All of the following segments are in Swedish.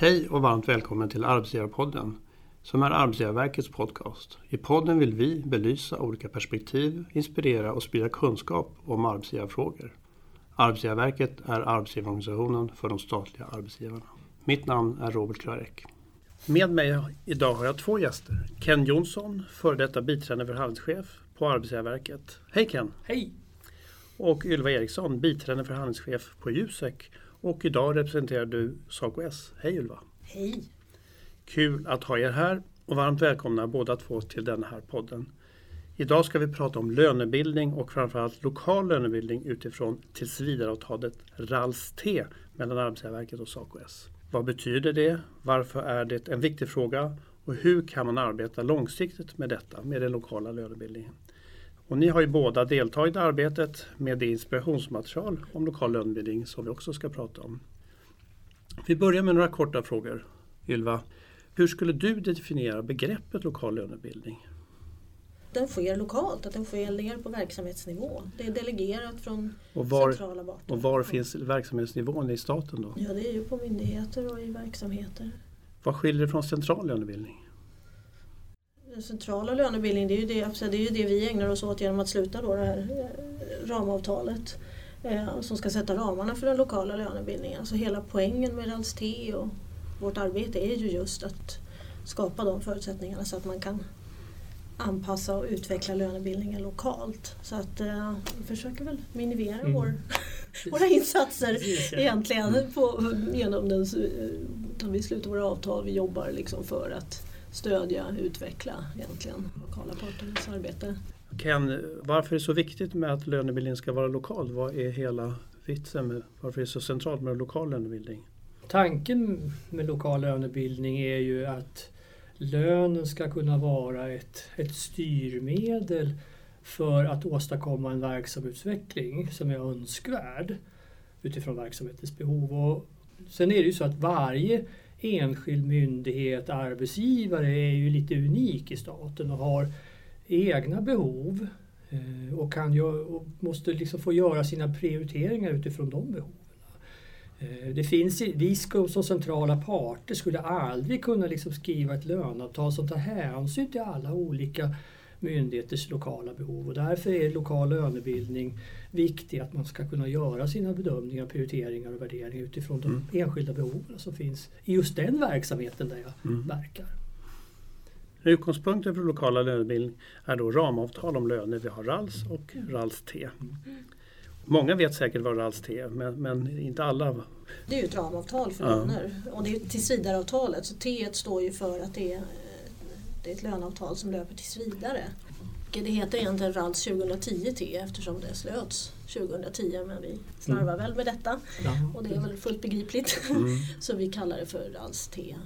Hej och varmt välkommen till Arbetsgivarpodden som är Arbetsgivarverkets podcast. I podden vill vi belysa olika perspektiv, inspirera och sprida kunskap om arbetsgivarfrågor. Arbetsgivarverket är arbetsgivarorganisationen för de statliga arbetsgivarna. Mitt namn är Robert Klarek. Med mig idag har jag två gäster. Ken Jonsson, före detta biträdande förhandlingschef på Arbetsgivarverket. Hej Ken! Hej! Och Ylva Eriksson, biträdande förhandlingschef på Jusek. Och idag representerar du SACO-S. Hej Ylva! Hej! Kul att ha er här och varmt välkomna båda två till den här podden. Idag ska vi prata om lönebildning och framförallt lokal lönebildning utifrån tillsvidareavtalet RALS-T mellan Arbetsgivarverket och SACO-S. Vad betyder det? Varför är det en viktig fråga? Och hur kan man arbeta långsiktigt med detta, med den lokala lönebildningen? Och ni har ju båda deltagit i arbetet med det inspirationsmaterial om lokal lönebildning som vi också ska prata om. Vi börjar med några korta frågor. Ylva, hur skulle du definiera begreppet lokal lönebildning? Den sker lokalt, att den sker ner på verksamhetsnivå. Det är delegerat från och var, centrala parter. Och var finns verksamhetsnivån i staten då? Ja, det är ju på myndigheter och i verksamheter. Vad skiljer det från central lönebildning? Den centrala lönebildningen, det är, ju det, det är ju det vi ägnar oss åt genom att sluta då det här eh, ramavtalet eh, som ska sätta ramarna för den lokala lönebildningen. Alltså hela poängen med RALS-T och vårt arbete är ju just att skapa de förutsättningarna så att man kan anpassa och utveckla lönebildningen lokalt. Så att eh, vi försöker väl minimera mm. vår, våra insatser Precis, ja. egentligen mm. på, genom den, eh, vi slutar våra avtal, vi jobbar liksom för att stödja, utveckla egentligen lokala parternas arbete. Ken, varför är det så viktigt med att lönebildningen ska vara lokal? Vad är hela vitsen med varför är det så centralt med lokal lönebildning? Tanken med lokal lönebildning är ju att lönen ska kunna vara ett, ett styrmedel för att åstadkomma en verksamhetsutveckling som är önskvärd utifrån verksamhetens behov. Och sen är det ju så att varje enskild myndighet, arbetsgivare är ju lite unik i staten och har egna behov eh, och, kan ju, och måste liksom få göra sina prioriteringar utifrån de behoven. Eh, det finns, vi som centrala parter skulle aldrig kunna liksom skriva ett löneavtal som tar hänsyn till alla olika myndigheters lokala behov och därför är lokal lönebildning viktig att man ska kunna göra sina bedömningar, prioriteringar och värderingar utifrån de mm. enskilda behoven som finns i just den verksamheten där jag mm. verkar. Utgångspunkten för lokala lönebildning är då ramavtal om löner. Vi har RALS och RALS-T. Mm. Många vet säkert vad RALS-T är men, men, inte alla. Det är ju ett ramavtal för ja. löner och det är tillsvidareavtalet så T står ju för att det är, det är ett löneavtal som löper tills vidare. Det heter egentligen RALS 2010 T eftersom det slöts 2010 men vi slarvar mm. väl med detta ja. och det är väl fullt begripligt. Mm. så vi kallar det för RALS T.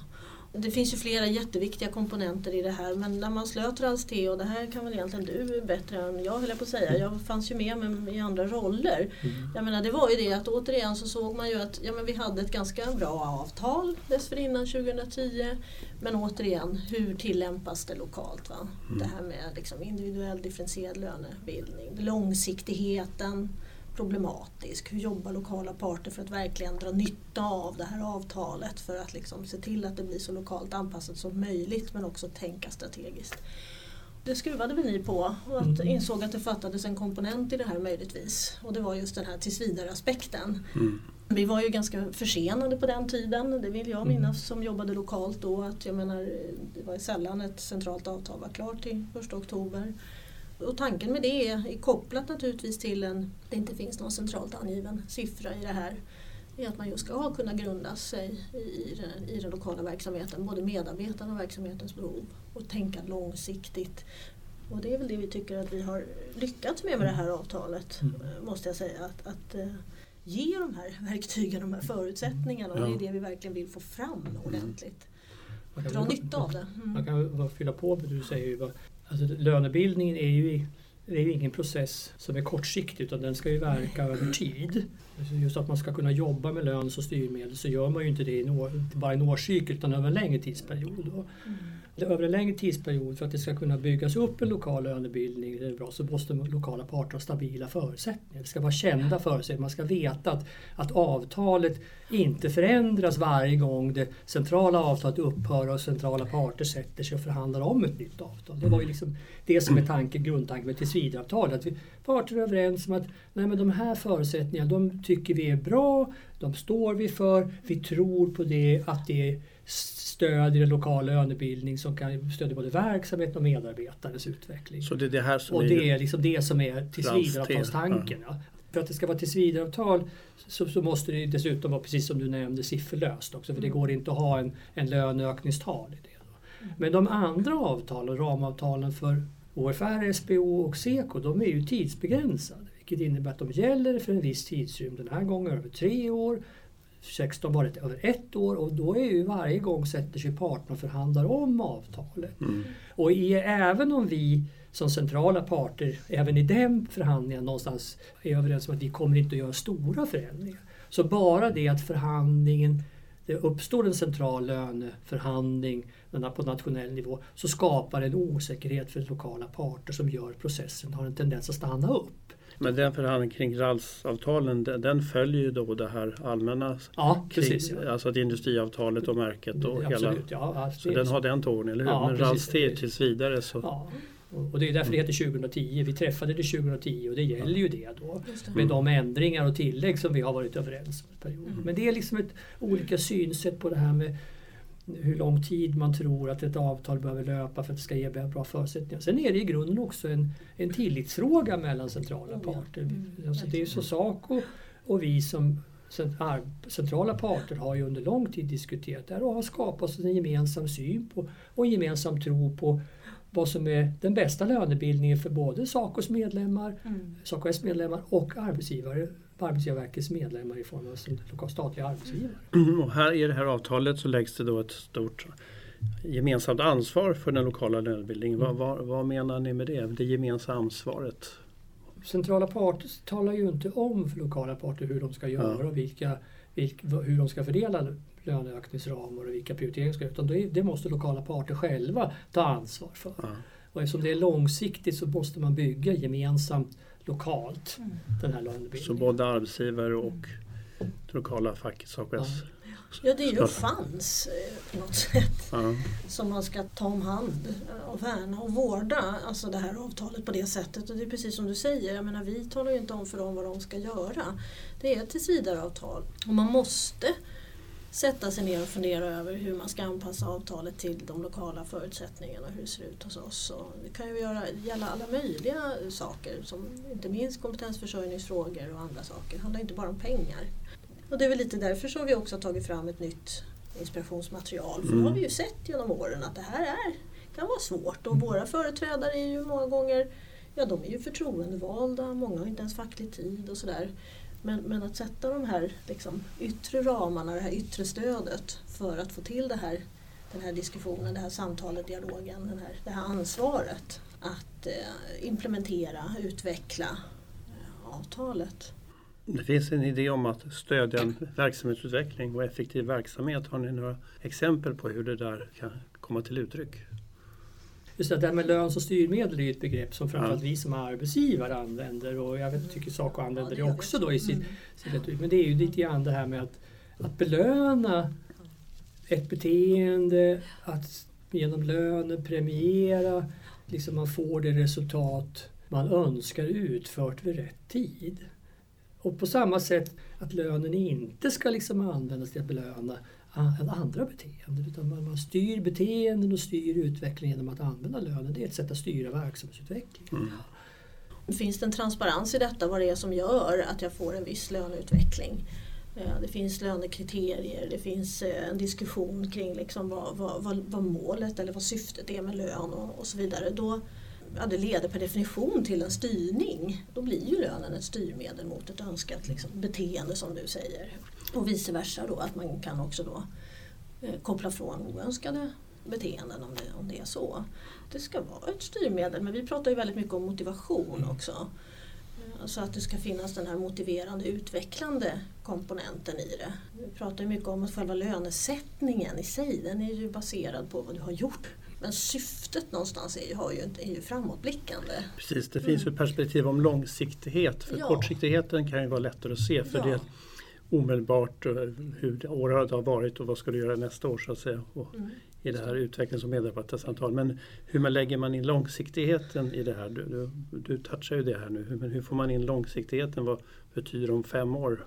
Det finns ju flera jätteviktiga komponenter i det här men när man slöt RALS-T och det här kan väl egentligen du bättre än jag höll på att säga. Jag fanns ju med men i andra roller. Mm. Jag menar det var ju det att återigen så såg man ju att ja, men vi hade ett ganska bra avtal dessförinnan 2010. Men återigen, hur tillämpas det lokalt? Va? Mm. Det här med liksom individuell differentierad lönebildning, långsiktigheten problematisk. Hur jobbar lokala parter för att verkligen dra nytta av det här avtalet för att liksom se till att det blir så lokalt anpassat som möjligt men också tänka strategiskt. Det skruvade väl ni på och att mm. insåg att det fattades en komponent i det här möjligtvis och det var just den här tillsvidare-aspekten. Mm. Vi var ju ganska försenade på den tiden, det vill jag minnas mm. som jobbade lokalt då. Att jag menar, det var sällan ett centralt avtal var klart till 1 oktober. Och tanken med det är, kopplat naturligtvis till en, det inte finns någon centralt angiven siffra i det här, är att man just ska kunna grunda sig i den, i den lokala verksamheten, både medarbetarna och verksamhetens behov och tänka långsiktigt. Och det är väl det vi tycker att vi har lyckats med med det här avtalet, mm. måste jag säga. Att, att uh, ge de här verktygen, de här förutsättningarna och det är det vi verkligen vill få fram ordentligt. Dra nytta av det. Mm. Man kan fylla på med det du säger Alltså, lönebildningen är ju är ju ingen process som är kortsiktig utan den ska ju verka över tid. Just att man ska kunna jobba med lön som styrmedel så gör man ju inte det i år, inte bara i en årscykel utan över en längre tidsperiod. Mm. Över en längre tidsperiod för att det ska kunna byggas upp en lokal lönebildning det är bra, så måste lokala parter ha stabila förutsättningar. Det ska vara kända förutsättningar. Man ska veta att, att avtalet inte förändras varje gång det centrala avtalet upphör och centrala parter sätter sig och förhandlar om ett nytt avtal. Det var ju liksom det som är tanken, grundtanken med tillsvidareavtalet. Att vi parter är överens om att nej men de här förutsättningarna de tycker vi är bra, de står vi för, vi tror på det, att det stödjer den lokala lönebildning som kan stödja både verksamhet och medarbetares utveckling. Så det är det här som och det är liksom det som är tillsvidareavtalstanken. Ja. För att det ska vara tillsvidareavtal så, så måste det dessutom vara, precis som du nämnde, sifferlöst också. För det mm. går inte att ha en, en löneökningstal i det. Mm. Men de andra avtalen, ramavtalen för OFR, SPO och SEKO, de är ju tidsbegränsade. Vilket innebär att de gäller för en viss tidsrymd. Den här gången över tre år, 16 varit över ett år och då är ju varje gång sätter sig parterna och förhandlar om avtalet. Mm. Och i, även om vi som centrala parter även i den förhandlingen någonstans är överens om att vi kommer inte att göra stora förändringar. Så bara det att förhandlingen det uppstår en central löneförhandling på nationell nivå så skapar en osäkerhet för lokala parter som gör processen har en tendens att stanna upp. Men den förhandlingen kring RALS-avtalen den följer ju då det här allmänna ja, precis, kring, ja. alltså att industriavtalet och märket och Absolut, hela. Ja, så den har den tonen, eller hur? Ja, Men RALS T tills vidare så. Ja. Och det är därför det heter 2010. Vi träffade det 2010 och det gäller ju det då. Det. Med de ändringar och tillägg som vi har varit överens om. Mm. Men det är liksom ett olika synsätt på det här med hur lång tid man tror att ett avtal behöver löpa för att det ska ge bra förutsättningar. Sen är det i grunden också en, en tillitsfråga mellan centrala parter. Mm. Alltså det är så Saco och vi som centrala parter har ju under lång tid diskuterat det här och har skapat en gemensam syn på och en gemensam tro på vad som är den bästa lönebildningen för både Sacos medlemmar, mm. SACOs medlemmar och arbetsgivare Arbetsgivarverkets medlemmar i form av statliga arbetsgivare. Mm, och här i det här avtalet så läggs det då ett stort gemensamt ansvar för den lokala lönebildningen. Mm. Vad, vad, vad, menar ni med det? Det gemensamma ansvaret? Centrala parter talar ju inte om för lokala parter hur de ska göra ja. och vilka, vilka, hur de ska fördela löneökningsramar och vilka prioriteringar ska utan det, det måste lokala parter själva ta ansvar för. Ja. Och eftersom det är långsiktigt så måste man bygga gemensamt lokalt mm. den här lönebildningen. Så både arbetsgivare och det lokala facket, SACO ja. ja, det är ju fanns eh, på något sätt ja. som man ska ta om hand och värna och vårda alltså det här avtalet på det sättet. Och det är precis som du säger, jag menar, vi talar ju inte om för dem vad de ska göra. Det är ett tillsvidareavtal och man måste sätta sig ner och fundera över hur man ska anpassa avtalet till de lokala förutsättningarna och hur det ser ut hos oss. Och det kan ju göra, gälla alla möjliga saker, som inte minst kompetensförsörjningsfrågor och andra saker. Det handlar inte bara om pengar. Och det är väl lite därför som vi också har tagit fram ett nytt inspirationsmaterial. För mm. då har vi ju sett genom åren att det här är, kan vara svårt och våra företrädare är ju många gånger Ja, de är ju förtroendevalda, många har inte ens facklig tid och sådär. Men, men att sätta de här liksom, yttre ramarna, det här yttre stödet för att få till det här, den här diskussionen, det här samtalet, dialogen, den här, det här ansvaret att eh, implementera, utveckla eh, avtalet. Det finns en idé om att stödja en verksamhetsutveckling och effektiv verksamhet. Har ni några exempel på hur det där kan komma till uttryck? Just det, det här med lön som styrmedel är ett begrepp som framförallt ja. vi som arbetsgivare använder och jag vet, tycker Saco använder ja, det, det också då i sitt, mm. sitt Men det är ju lite grann det här med att, att belöna ett beteende, att genom lönen premiera, liksom man får det resultat man önskar utfört vid rätt tid. Och på samma sätt att lönen inte ska liksom användas till att belöna andra beteenden. Utan man, man styr beteenden och styr utvecklingen genom att använda lönen. Det är ett sätt att styra verksamhetsutvecklingen. Mm. Finns det en transparens i detta vad det är som gör att jag får en viss löneutveckling? Eh, det finns lönekriterier, det finns eh, en diskussion kring liksom vad, vad, vad, vad målet eller vad syftet är med lön och, och så vidare. Då, ja, det leder per definition till en styrning. Då blir ju lönen ett styrmedel mot ett önskat liksom, beteende som du säger. Och vice versa då, att man kan också då eh, koppla från oönskade beteenden om det, om det är så. Det ska vara ett styrmedel men vi pratar ju väldigt mycket om motivation mm. också. Så att det ska finnas den här motiverande, utvecklande komponenten i det. Vi pratar mycket om att själva lönesättningen i sig, den är ju baserad på vad du har gjort. Men syftet någonstans är ju, har ju, är ju framåtblickande. Precis, det finns mm. ett perspektiv om långsiktighet. För ja. kortsiktigheten kan ju vara lättare att se för ja. det är omedelbart eh, hur året har varit och vad ska du göra nästa år så att säga. Och mm. I det här utvecklings och medarbetarsamtal. Men hur lägger man in långsiktigheten i det här? Du, du, du touchar ju det här nu. Men hur får man in långsiktigheten? Vad betyder om fem år?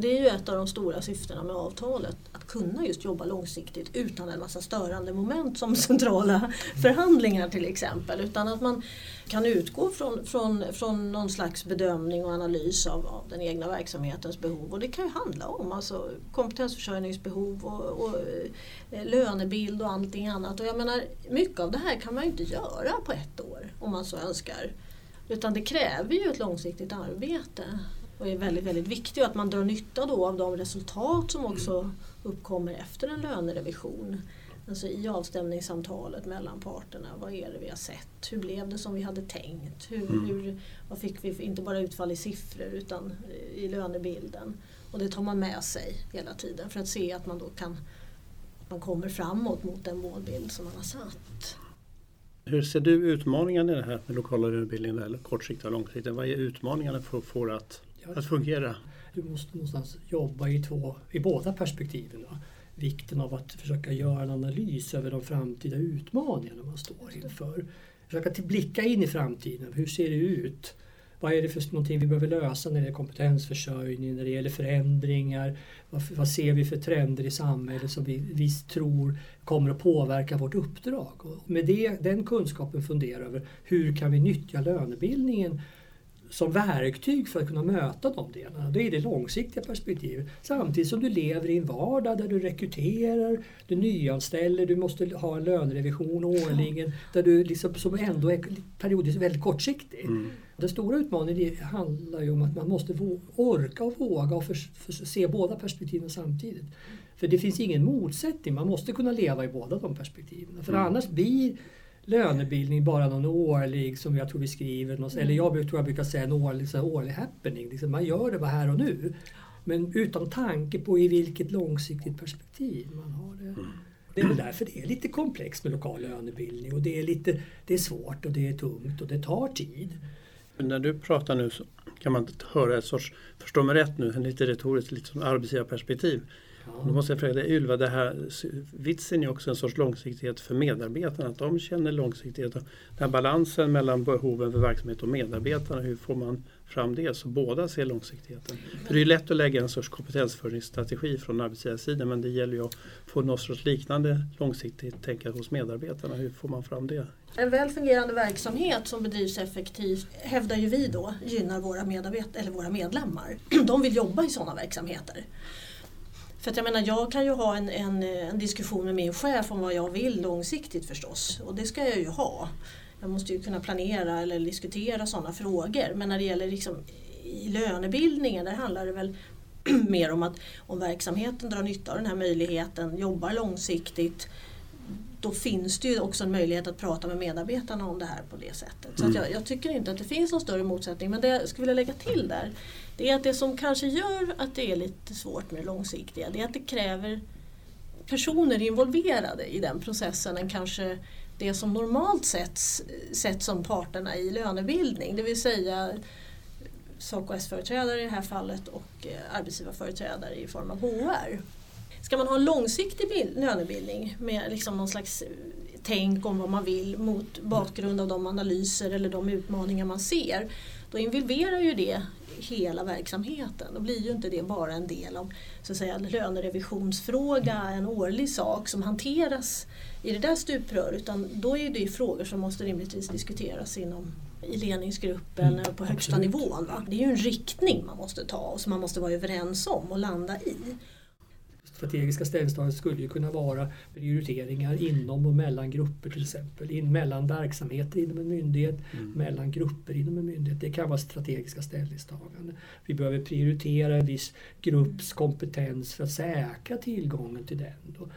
Det är ju ett av de stora syftena med avtalet, att kunna just jobba långsiktigt utan en massa störande moment som centrala förhandlingar till exempel. Utan att man kan utgå från, från, från någon slags bedömning och analys av, av den egna verksamhetens behov. Och det kan ju handla om alltså, kompetensförsörjningsbehov och, och eh, lönebild och allting annat. Och jag menar, mycket av det här kan man ju inte göra på ett år om man så önskar. Utan det kräver ju ett långsiktigt arbete och är väldigt, väldigt viktig och att man drar nytta då av de resultat som också uppkommer efter en lönerevision. Alltså i avstämningssamtalet mellan parterna, vad är det vi har sett? Hur blev det som vi hade tänkt? Hur, mm. hur, vad fick vi, inte bara utfall i siffror utan i lönebilden? Och det tar man med sig hela tiden för att se att man då kan man kommer framåt mot den målbild som man har satt. Hur ser du utmaningarna i det här med lokala lönebildningen, eller kortsiktiga och långsiktiga? Vad är utmaningarna för att få det att att fungera. Du måste någonstans jobba i, två, i båda perspektiven. Då. Vikten av att försöka göra en analys över de framtida utmaningarna man står inför. Försöka blicka in i framtiden. Hur ser det ut? Vad är det för någonting vi behöver lösa när det gäller kompetensförsörjning, när det gäller förändringar? Vad, vad ser vi för trender i samhället som vi, vi tror kommer att påverka vårt uppdrag? Och med det, den kunskapen fundera över hur kan vi nyttja lönebildningen som verktyg för att kunna möta de delarna. Det är det långsiktiga perspektivet. Samtidigt som du lever i en vardag där du rekryterar, du nyanställer, du måste ha en lönerevision årligen där du liksom, som ändå är periodiskt väldigt kortsiktig. Mm. Den stora utmaningen handlar ju om att man måste orka och våga och för, för se båda perspektiven samtidigt. För det finns ingen motsättning, man måste kunna leva i båda de perspektiven. För mm. annars blir lönebildning bara någon årlig, som jag tror vi skriver, mm. eller jag tror jag brukar säga en årlig, så årlig happening. Liksom man gör det bara här och nu. Men utan tanke på i vilket långsiktigt perspektiv man har det. Mm. Det är väl därför det är lite komplext med lokal lönebildning och det är, lite, det är svårt och det är tungt och det tar tid. När du pratar nu så kan man höra ett sorts, förstå mig rätt nu, en lite retoriskt lite som arbetsgivarperspektiv. Då måste jag fråga dig Ylva, det här, vitsen är också en sorts långsiktighet för medarbetarna, att de känner långsiktighet. Den här balansen mellan behoven för verksamhet och medarbetarna, hur får man fram det så båda ser långsiktigheten? För det är lätt att lägga en sorts kompetensförsörjningsstrategi från arbetsgivarsidan men det gäller ju att få något sorts liknande långsiktigt tänkande hos medarbetarna. Hur får man fram det? En väl fungerande verksamhet som bedrivs effektivt hävdar ju vi då gynnar våra, medarbet eller våra medlemmar. De vill jobba i sådana verksamheter. För att jag menar, jag kan ju ha en, en, eh, en, diskussion med min chef om vad jag vill långsiktigt förstås. Och det ska jag ju ha. Jag måste ju kunna planera eller diskutera sådana frågor. Men när det gäller liksom, i lönebildningen, där handlar det väl mer om att om verksamheten drar nytta av den här möjligheten, jobbar långsiktigt, då finns det ju också en möjlighet att prata med medarbetarna om det här på det sättet. Så mm. jag, jag, tycker inte att det finns någon större motsättning. Men det jag skulle vilja lägga till där, det är att det som kanske gör att det är lite svårt med det långsiktiga, det är att det kräver personer involverade i den processen än kanske det som normalt sett sätts som parterna i lönebildning. Det vill säga SACO-S-företrädare i det här fallet och eh, arbetsgivarföreträdare i form av HR. Ska man ha en långsiktig lönebildning med liksom någon slags eh, tänk om vad man vill mot bakgrund av de analyser eller de utmaningar man ser, då involverar ju det hela verksamheten. Då blir ju inte det bara en del av så att säga, lönerevisionsfråga, en årlig sak som hanteras i det där stuprör utan då är det frågor som måste rimligtvis diskuteras inom i ledningsgruppen mm, på högsta absolut. nivån. Va? Det är ju en riktning man måste ta och som man måste vara överens om och landa i. Strategiska ställningstaganden skulle ju kunna vara prioriteringar inom och mellan grupper till exempel. In, mellan verksamheter inom en myndighet, mm. mellan grupper inom en myndighet. Det kan vara strategiska ställningstaganden. Vi behöver prioritera en viss grupps kompetens för att säkra tillgången till den. Då.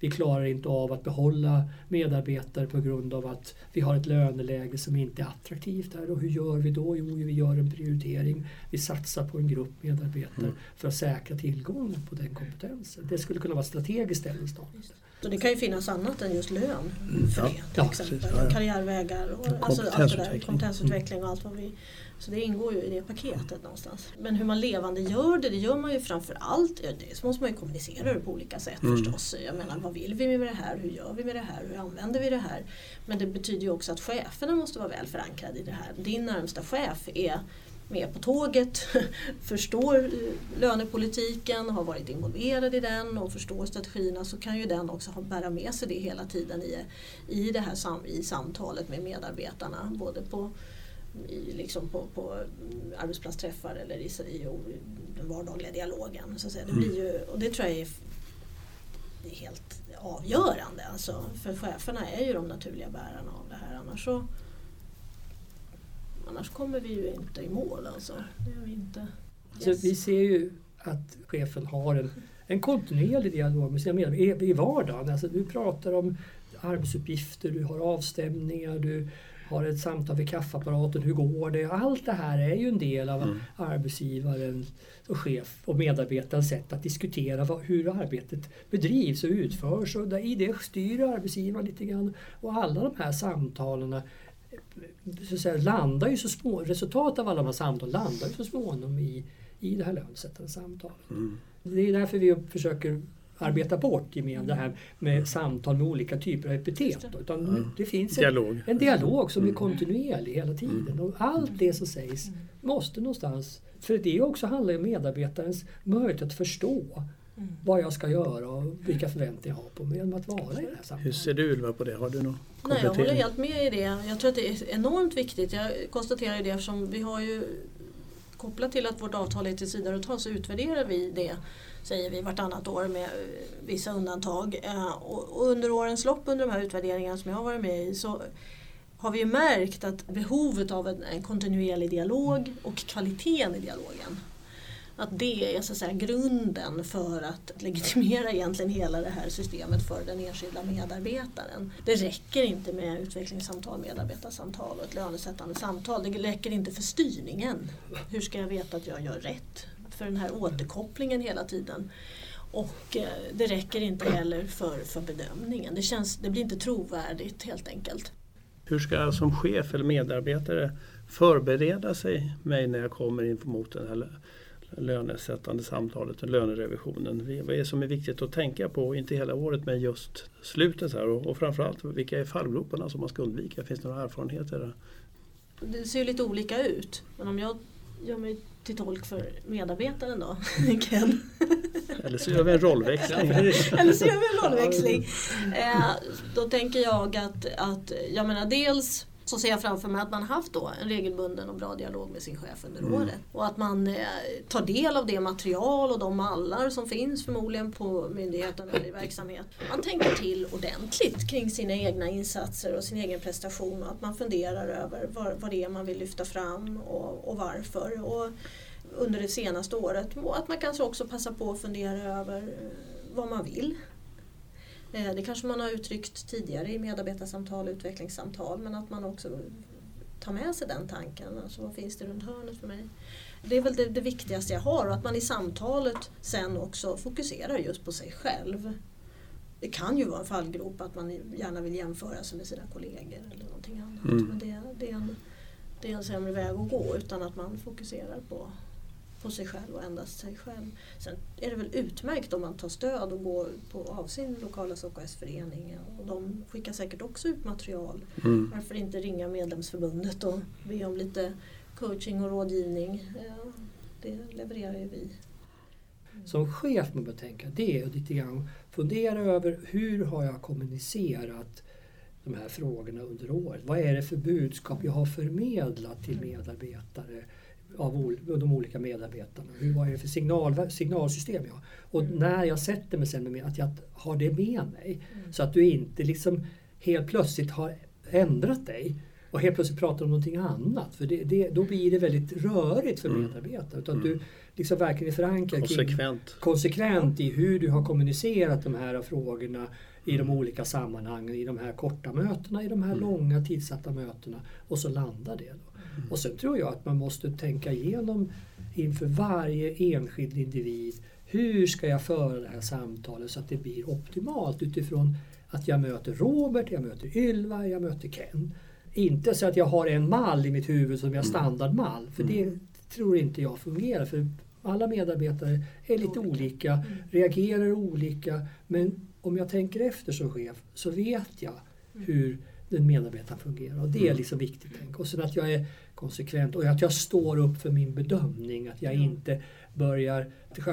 Vi klarar inte av att behålla medarbetare på grund av att vi har ett löneläge som inte är attraktivt. Här. Och hur gör vi då? Jo, vi gör en prioritering. Vi satsar på en grupp medarbetare mm. för att säkra tillgången på den kompetensen. Det skulle kunna vara strategiskt ställningstagande. Så det kan ju finnas annat än just lön för det, till ja, exempel. Precis, ja, Karriärvägar och alltså allt det där, kompetensutveckling och allt vad vi så det ingår ju i det paketet någonstans. Men hur man levande gör det, det gör man ju framför allt, det måste man ju kommunicera det på olika sätt mm. förstås. Jag menar, vad vill vi med det här? Hur gör vi med det här? Hur använder vi det här? Men det betyder ju också att cheferna måste vara väl förankrade i det här. Din närmsta chef är med på tåget, förstår lönepolitiken, har varit involverad i den och förstår strategierna så kan ju den också bära med sig det hela tiden i, i det här sam, i samtalet med medarbetarna. Både på i, liksom på, på arbetsplatsträffar eller i, i, den vardagliga dialogen. Så att säga. Det, blir ju, och det tror jag är, är helt avgörande. Alltså, för cheferna är ju de naturliga bärarna av det här. Annars, så, annars kommer vi ju inte i mål. Alltså. Det vi, inte. Yes. Så vi ser ju att chefen har en, en kontinuerlig dialog med sina medarbetare i vardagen. Alltså, du pratar om arbetsuppgifter, du har avstämningar, du har ett samtal vid kaffeapparaten, hur går det? Allt det här är ju en del av mm. arbetsgivaren och chef och medarbetarens sätt att diskutera vad, hur arbetet bedrivs och utförs. Och där, I det styr arbetsgivaren lite grann. Och alla de här samtalen så att säga, landar ju så små, resultatet av alla de här samtalen landar ju så småningom i, i det här lönesättande samtalet. Mm. Det är därför vi försöker arbeta bort gemen, det här med samtal med olika typer av epitet. Utan mm. det finns en dialog, en dialog som är mm. kontinuerlig hela tiden. Mm. Och allt det som sägs måste någonstans... För det också handlar om medarbetarens möjlighet att förstå Mm. vad jag ska göra och vilka förväntningar jag har på mig genom att vara i det här sammanhanget. Hur ser du Ylva på det? Har du någon Nej, jag håller helt med i det. Jag tror att det är enormt viktigt. Jag konstaterar det eftersom vi har ju kopplat till att vårt avtal är tillsvidareavtal så utvärderar vi det säger vi vartannat år med vissa undantag. Eh, och under årens lopp under de här utvärderingarna som jag har varit med i så har vi märkt att behovet av en, kontinuerlig dialog och kvaliteten i dialogen att det är så att säga, grunden för att legitimera egentligen hela det här systemet för den enskilda medarbetaren. Det räcker inte med utvecklingssamtal, medarbetarsamtal och ett lönesättande samtal. Det räcker inte för styrningen. Hur ska jag veta att jag gör rätt? för den här återkopplingen hela tiden. Och eh, det räcker inte heller för, för bedömningen. Det, känns, det blir inte trovärdigt helt enkelt. Hur ska jag som chef eller medarbetare förbereda sig mig när jag kommer in mot den här lönesättande samtalet och lönerevisionen? Vad är det som är viktigt att tänka på, inte hela året men just slutet här och, och framförallt vilka är fallgroparna som man ska undvika? Finns det några erfarenheter? Där? Det ser ju lite olika ut. Men om jag gör mig till tolk för medarbetaren då, Ken. Eller så gör vi en rollväxling. Eller så gör vi en rollväxling. Eh, då tänker jag att, att jag menar dels så ser jag framför mig att man haft då en regelbunden och bra dialog med sin chef under mm. året. Och att man eh, tar del av det material och de mallar som finns förmodligen på myndigheten eller i verksamhet. Man tänker till ordentligt kring sina egna insatser och sin egen prestation och att man funderar över vad, vad det är man vill lyfta fram och, och varför. Och under det senaste året. Och att man kanske också passar på att fundera över eh, vad man vill det kanske man har uttryckt tidigare i medarbetarsamtal och utvecklingssamtal men att man också tar med sig den tanken. Alltså vad finns det runt hörnet för mig? Det är väl det, det viktigaste jag har och att man i samtalet sen också fokuserar just på sig själv. Det kan ju vara en fallgrop att man gärna vill jämföra sig med sina kollegor eller någonting annat. Mm. Men det, det, är en, det är en sämre väg att gå utan att man fokuserar på på sig själv och endast sig själv. Sen är det väl utmärkt om man tar stöd och går på, av sin lokala SOKS-förening. Och de skickar säkert också ut material. Mm. Varför inte ringa medlemsförbundet och be om lite coaching och rådgivning. Det levererar ju vi. Som chef man bör tänka det är lite grann fundera över hur har jag kommunicerat de här frågorna under året? Vad är det för budskap jag har förmedlat till medarbetare? Av de olika medarbetarna. Hur, vad är det för signal, signalsystem jag har? Och mm. när jag sätter mig sen med att jag har det med mig. Mm. Så att du inte liksom helt plötsligt har ändrat dig och helt plötsligt pratar om någonting annat. För det, det, då blir det väldigt rörigt för mm. medarbetare. Utan mm. du liksom verkligen är förankrad konsekvent. Kring, konsekvent i hur du har kommunicerat de här frågorna i de olika sammanhangen, i de här korta mötena, i de här mm. långa tidsatta mötena. Och så landar det. Mm. Och sen tror jag att man måste tänka igenom inför varje enskild individ. Hur ska jag föra det här samtalet så att det blir optimalt utifrån att jag möter Robert, jag möter Ylva, jag möter Ken. Inte så att jag har en mall i mitt huvud som jag mm. standardmall. För det mm. tror inte jag fungerar. För alla medarbetare är lite olika, mm. reagerar olika. Men om jag tänker efter som chef så vet jag hur den medarbetaren fungerar. Och det är liksom viktigt. Och sen att jag är konsekvent och att jag står upp för min bedömning. Att jag inte börjar,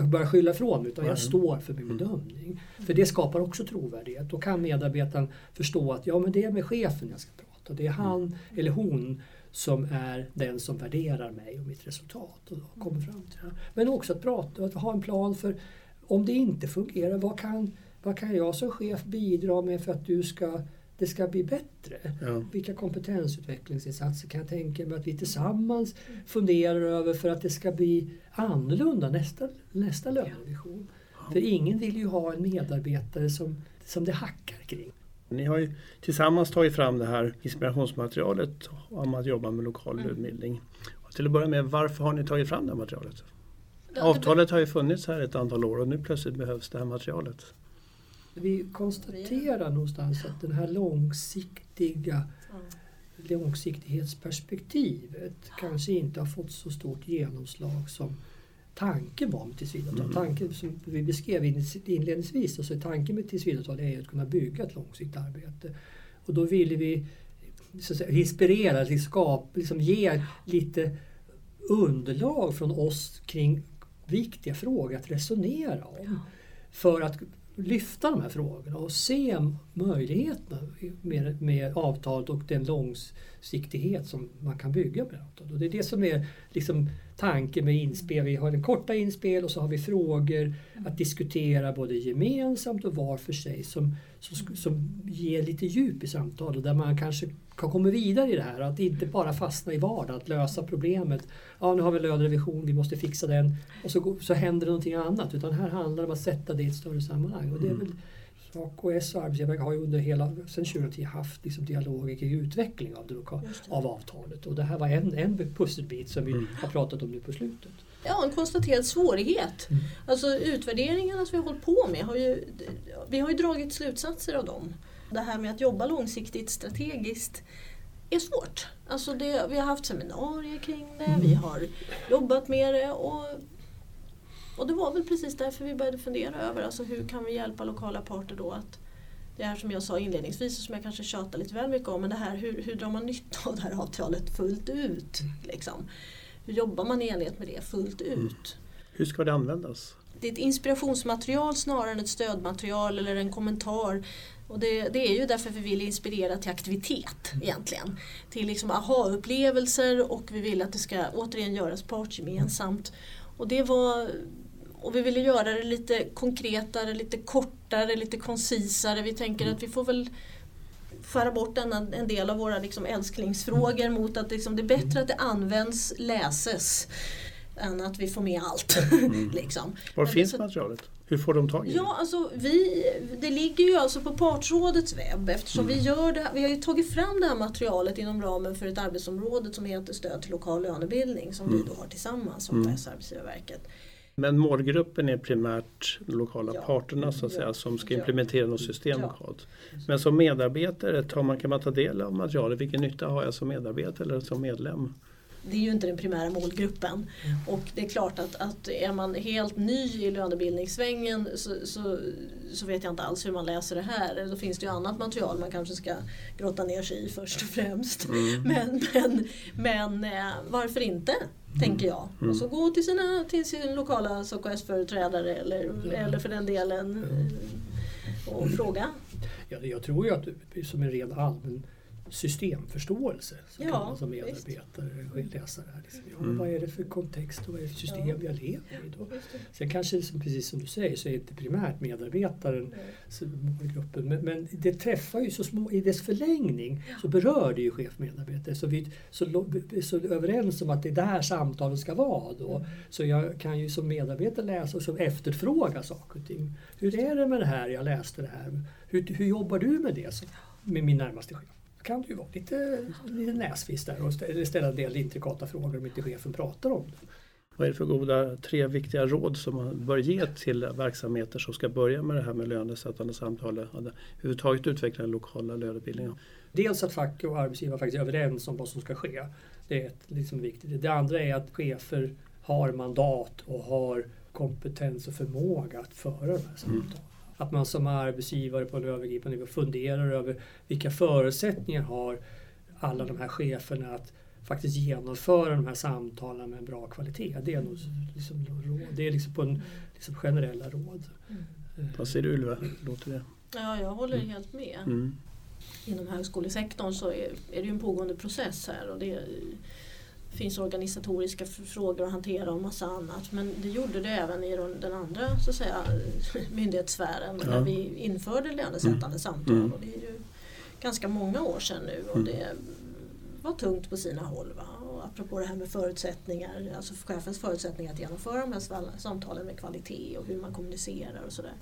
börjar skylla ifrån utan jag står för min bedömning. För det skapar också trovärdighet. Då kan medarbetaren förstå att ja, men det är med chefen jag ska prata. Det är han eller hon som är den som värderar mig och mitt resultat. Och kommer fram till det. Men också att prata, att ha en plan för om det inte fungerar, vad kan, vad kan jag som chef bidra med för att du ska det ska bli bättre. Ja. Vilka kompetensutvecklingsinsatser kan jag tänka mig att vi tillsammans funderar över för att det ska bli annorlunda nästa, nästa lönevision. Ja. För ingen vill ju ha en medarbetare som, som det hackar kring. Ni har ju tillsammans tagit fram det här inspirationsmaterialet om att jobba med lokal mm. utbildning. Och till att börja med, varför har ni tagit fram det här materialet? Avtalet har ju funnits här ett antal år och nu plötsligt behövs det här materialet. Vi konstaterar någonstans att den här långsiktiga långsiktighetsperspektivet kanske inte har fått så stort genomslag som tanken var med tillsvidareavtal. Mm. Tanken som vi beskrev inledningsvis, alltså tanken med tillsvidareavtal är att kunna bygga ett långsiktigt arbete. Och då ville vi så att säga, inspirera, liksom, skap, liksom ge lite underlag från oss kring viktiga frågor att resonera om. För att lyfta de här frågorna och se möjligheterna med, med avtalet och den långsiktighet som man kan bygga med avtalet. Och det är det som är liksom tanken med inspel. Vi har en korta inspel och så har vi frågor att diskutera både gemensamt och var för sig som, som, som ger lite djup i samtalet där man kanske kan komma vidare i det här. Att inte bara fastna i vardagen, att lösa problemet. Ja, nu har vi lönerevision, vi måste fixa den. Och så, så händer det någonting annat. Utan här handlar det om att sätta det i ett större sammanhang. Och det är väl AKS och Arbetsgivarverket har ju under hela, sedan 2010 haft liksom dialoger kring utveckling av, det, av avtalet. Och det här var en, en pusselbit som vi mm. har pratat om nu på slutet. Ja, en konstaterad svårighet. Mm. Alltså utvärderingarna som vi har hållit på med, har ju, vi har ju dragit slutsatser av dem. Det här med att jobba långsiktigt strategiskt är svårt. Alltså det, vi har haft seminarier kring det, mm. vi har jobbat med det och, och det var väl precis därför vi började fundera över alltså hur kan vi hjälpa lokala parter då att det här som jag sa inledningsvis och som jag kanske tjatar lite väl mycket om, men det här hur, hur drar man nytta av det här avtalet fullt ut? Liksom. Hur jobbar man i enlighet med det fullt mm. ut? Hur ska det användas? Det är ett inspirationsmaterial snarare än ett stödmaterial eller en kommentar och det, det, är ju därför vi vill inspirera till aktivitet egentligen. Till liksom aha-upplevelser och vi vill att det ska återigen göras partsgemensamt. Och, det var, och vi ville göra det lite konkretare, lite kortare, lite koncisare. Vi tänker att vi får väl skära bort en, en del av våra liksom älsklingsfrågor mot att liksom det är bättre att det används, läses än att vi får med allt. Mm. liksom. Var finns så, materialet? Hur får de tag i det? Ja, alltså, vi, det ligger ju alltså på Partsrådets webb eftersom mm. vi gör det, vi har ju tagit fram det här materialet inom ramen för ett arbetsområde som heter stöd till lokal lönebildning som mm. vi då har tillsammans som mm. Arbetsgivarverket. Men målgruppen är primärt de lokala ja. parterna så att säga, som ska implementera något system ja. lokalt. Men som medarbetare, tar man, kan man ta del av materialet? Vilken nytta har jag som medarbetare eller som medlem? det är ju inte den primära målgruppen. Mm. Och det är klart att, att är man helt ny i lönebildningssvängen så, så, så, vet jag inte alls hur man läser det här. Då finns det ju annat material man kanske ska grotta ner sig i först och främst. Mm. Men, men, men eh, varför inte? Tänker jag. Mm. Och så gå till, sina, till sin lokala SKS-företrädare eller, eller för den delen och fråga. Ja, jag tror ju att som en ren allmän systemförståelse som Ja, kan man som medarbetare läsa det här. Liksom. Ja, Mm. Vad är det för kontext och vad är det för system Ja. jag lever i då? Sen kanske, som- precis som du säger, så är det inte primärt medarbetaren så målgruppen. Men, men det träffar ju så små, i dess förlängning så berör det ju chefmedarbetare. Så vi så, är så överens om att det är där samtalen ska vara då. Så jag kan ju som medarbetare läsa och som efterfråga saker och ting. Hur är det med det här? Jag läste det här. Hur, hur jobbar du med det? Så, med min närmaste chef. Kan du ju vara lite, lite näsvis där och stä- ställa en del intrikata frågor om inte chefen pratar om det. Vad är det för goda tre viktiga råd som man bör ge till verksamheter som ska börja med det här med lönesättande samtal? och Överhuvudtaget utveckla den lokala lönebildningen. Dels att fack och arbetsgivare faktiskt är överens om vad som ska ske. Det är liksom viktigt. Det andra är att chefer har mandat och har kompetens och förmåga att föra de här samtalen. Att man som arbetsgivare på en övergripande nivå funderar över vilka förutsättningar har alla de här cheferna att faktiskt genomföra de här samtalen med en bra kvalitet. Det är nog liksom råd. Det är liksom på en liksom generella råd. Mm. Vad säger du Ylva? Låter det? Ja, jag håller helt med. Mm. Inom högskolesektorn så är, är det ju en pågående process här och det finns organisatoriska frågor att hantera och massa annat. Men det gjorde det även i den andra så att säga, myndighetssfären Ja. när vi införde lönesättande Mm. samtal. Mm. Och det är ju ganska många år sedan nu och Mm. det var tungt på sina håll. Va? Och apropå det här med förutsättningar, alltså chefens förutsättningar att genomföra de här samtalen med kvalitet och hur man kommunicerar och sådär.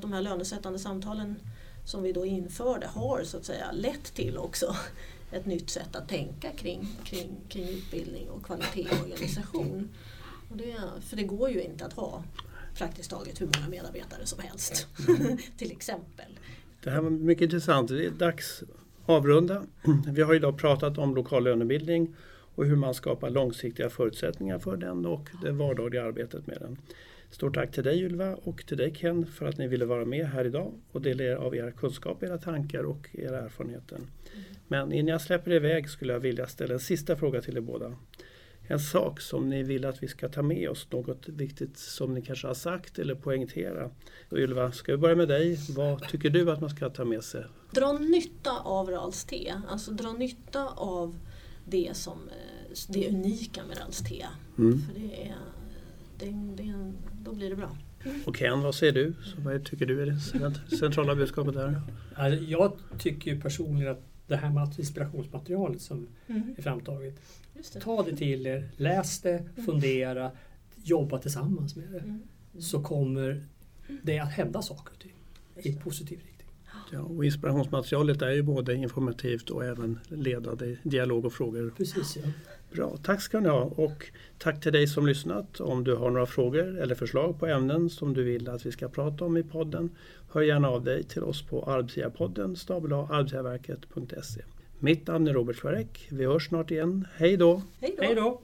De här lönesättande samtalen som vi då införde har så att säga lett till också ett nytt sätt att tänka kring, kring, kring utbildning och kvalitet och organisation. Och det, för det går ju inte att ha praktiskt taget hur många medarbetare som helst. till exempel. Det här var mycket intressant. Det är dags att avrunda. Vi har idag pratat om lokal lönebildning och hur man skapar långsiktiga förutsättningar för den och det vardagliga arbetet med den. Stort tack till dig Ylva och till dig Ken för att ni ville vara med här idag och dela er av era kunskap, era tankar och era erfarenheter. Men innan jag släpper iväg skulle jag vilja ställa en sista fråga till er båda. En sak som ni vill att vi ska ta med oss, något viktigt som ni kanske har sagt eller poängtera. Så Ylva, ska vi börja med dig? Vad tycker du att man ska ta med sig? Dra nytta av Rals te, alltså dra nytta av det som eh, det unika med Rals te. Mm. För det är, det, det, då blir det bra. Och Ken, vad säger du? Så vad tycker du är det cent- centrala budskapet där? Alltså, jag tycker personligen att det här med inspirationsmaterialet som Mm. är framtaget, Just det. ta det till er, läs det, fundera, jobba tillsammans med det. Mm. Så kommer det att hända saker och ting i positiv riktning. Ja, och inspirationsmaterialet är ju både informativt och även ledande i dialog och frågor. Precis, ja. Bra, tack ska ni ha och tack till dig som lyssnat. Om du har några frågor eller förslag på ämnen som du vill att vi ska prata om i podden, hör gärna av dig till oss på arbetsgivarpodden arbetsgivarverket.se. Mitt namn är Robert Schwarek. Vi hörs snart igen. Hej då! Hej då! Hej då!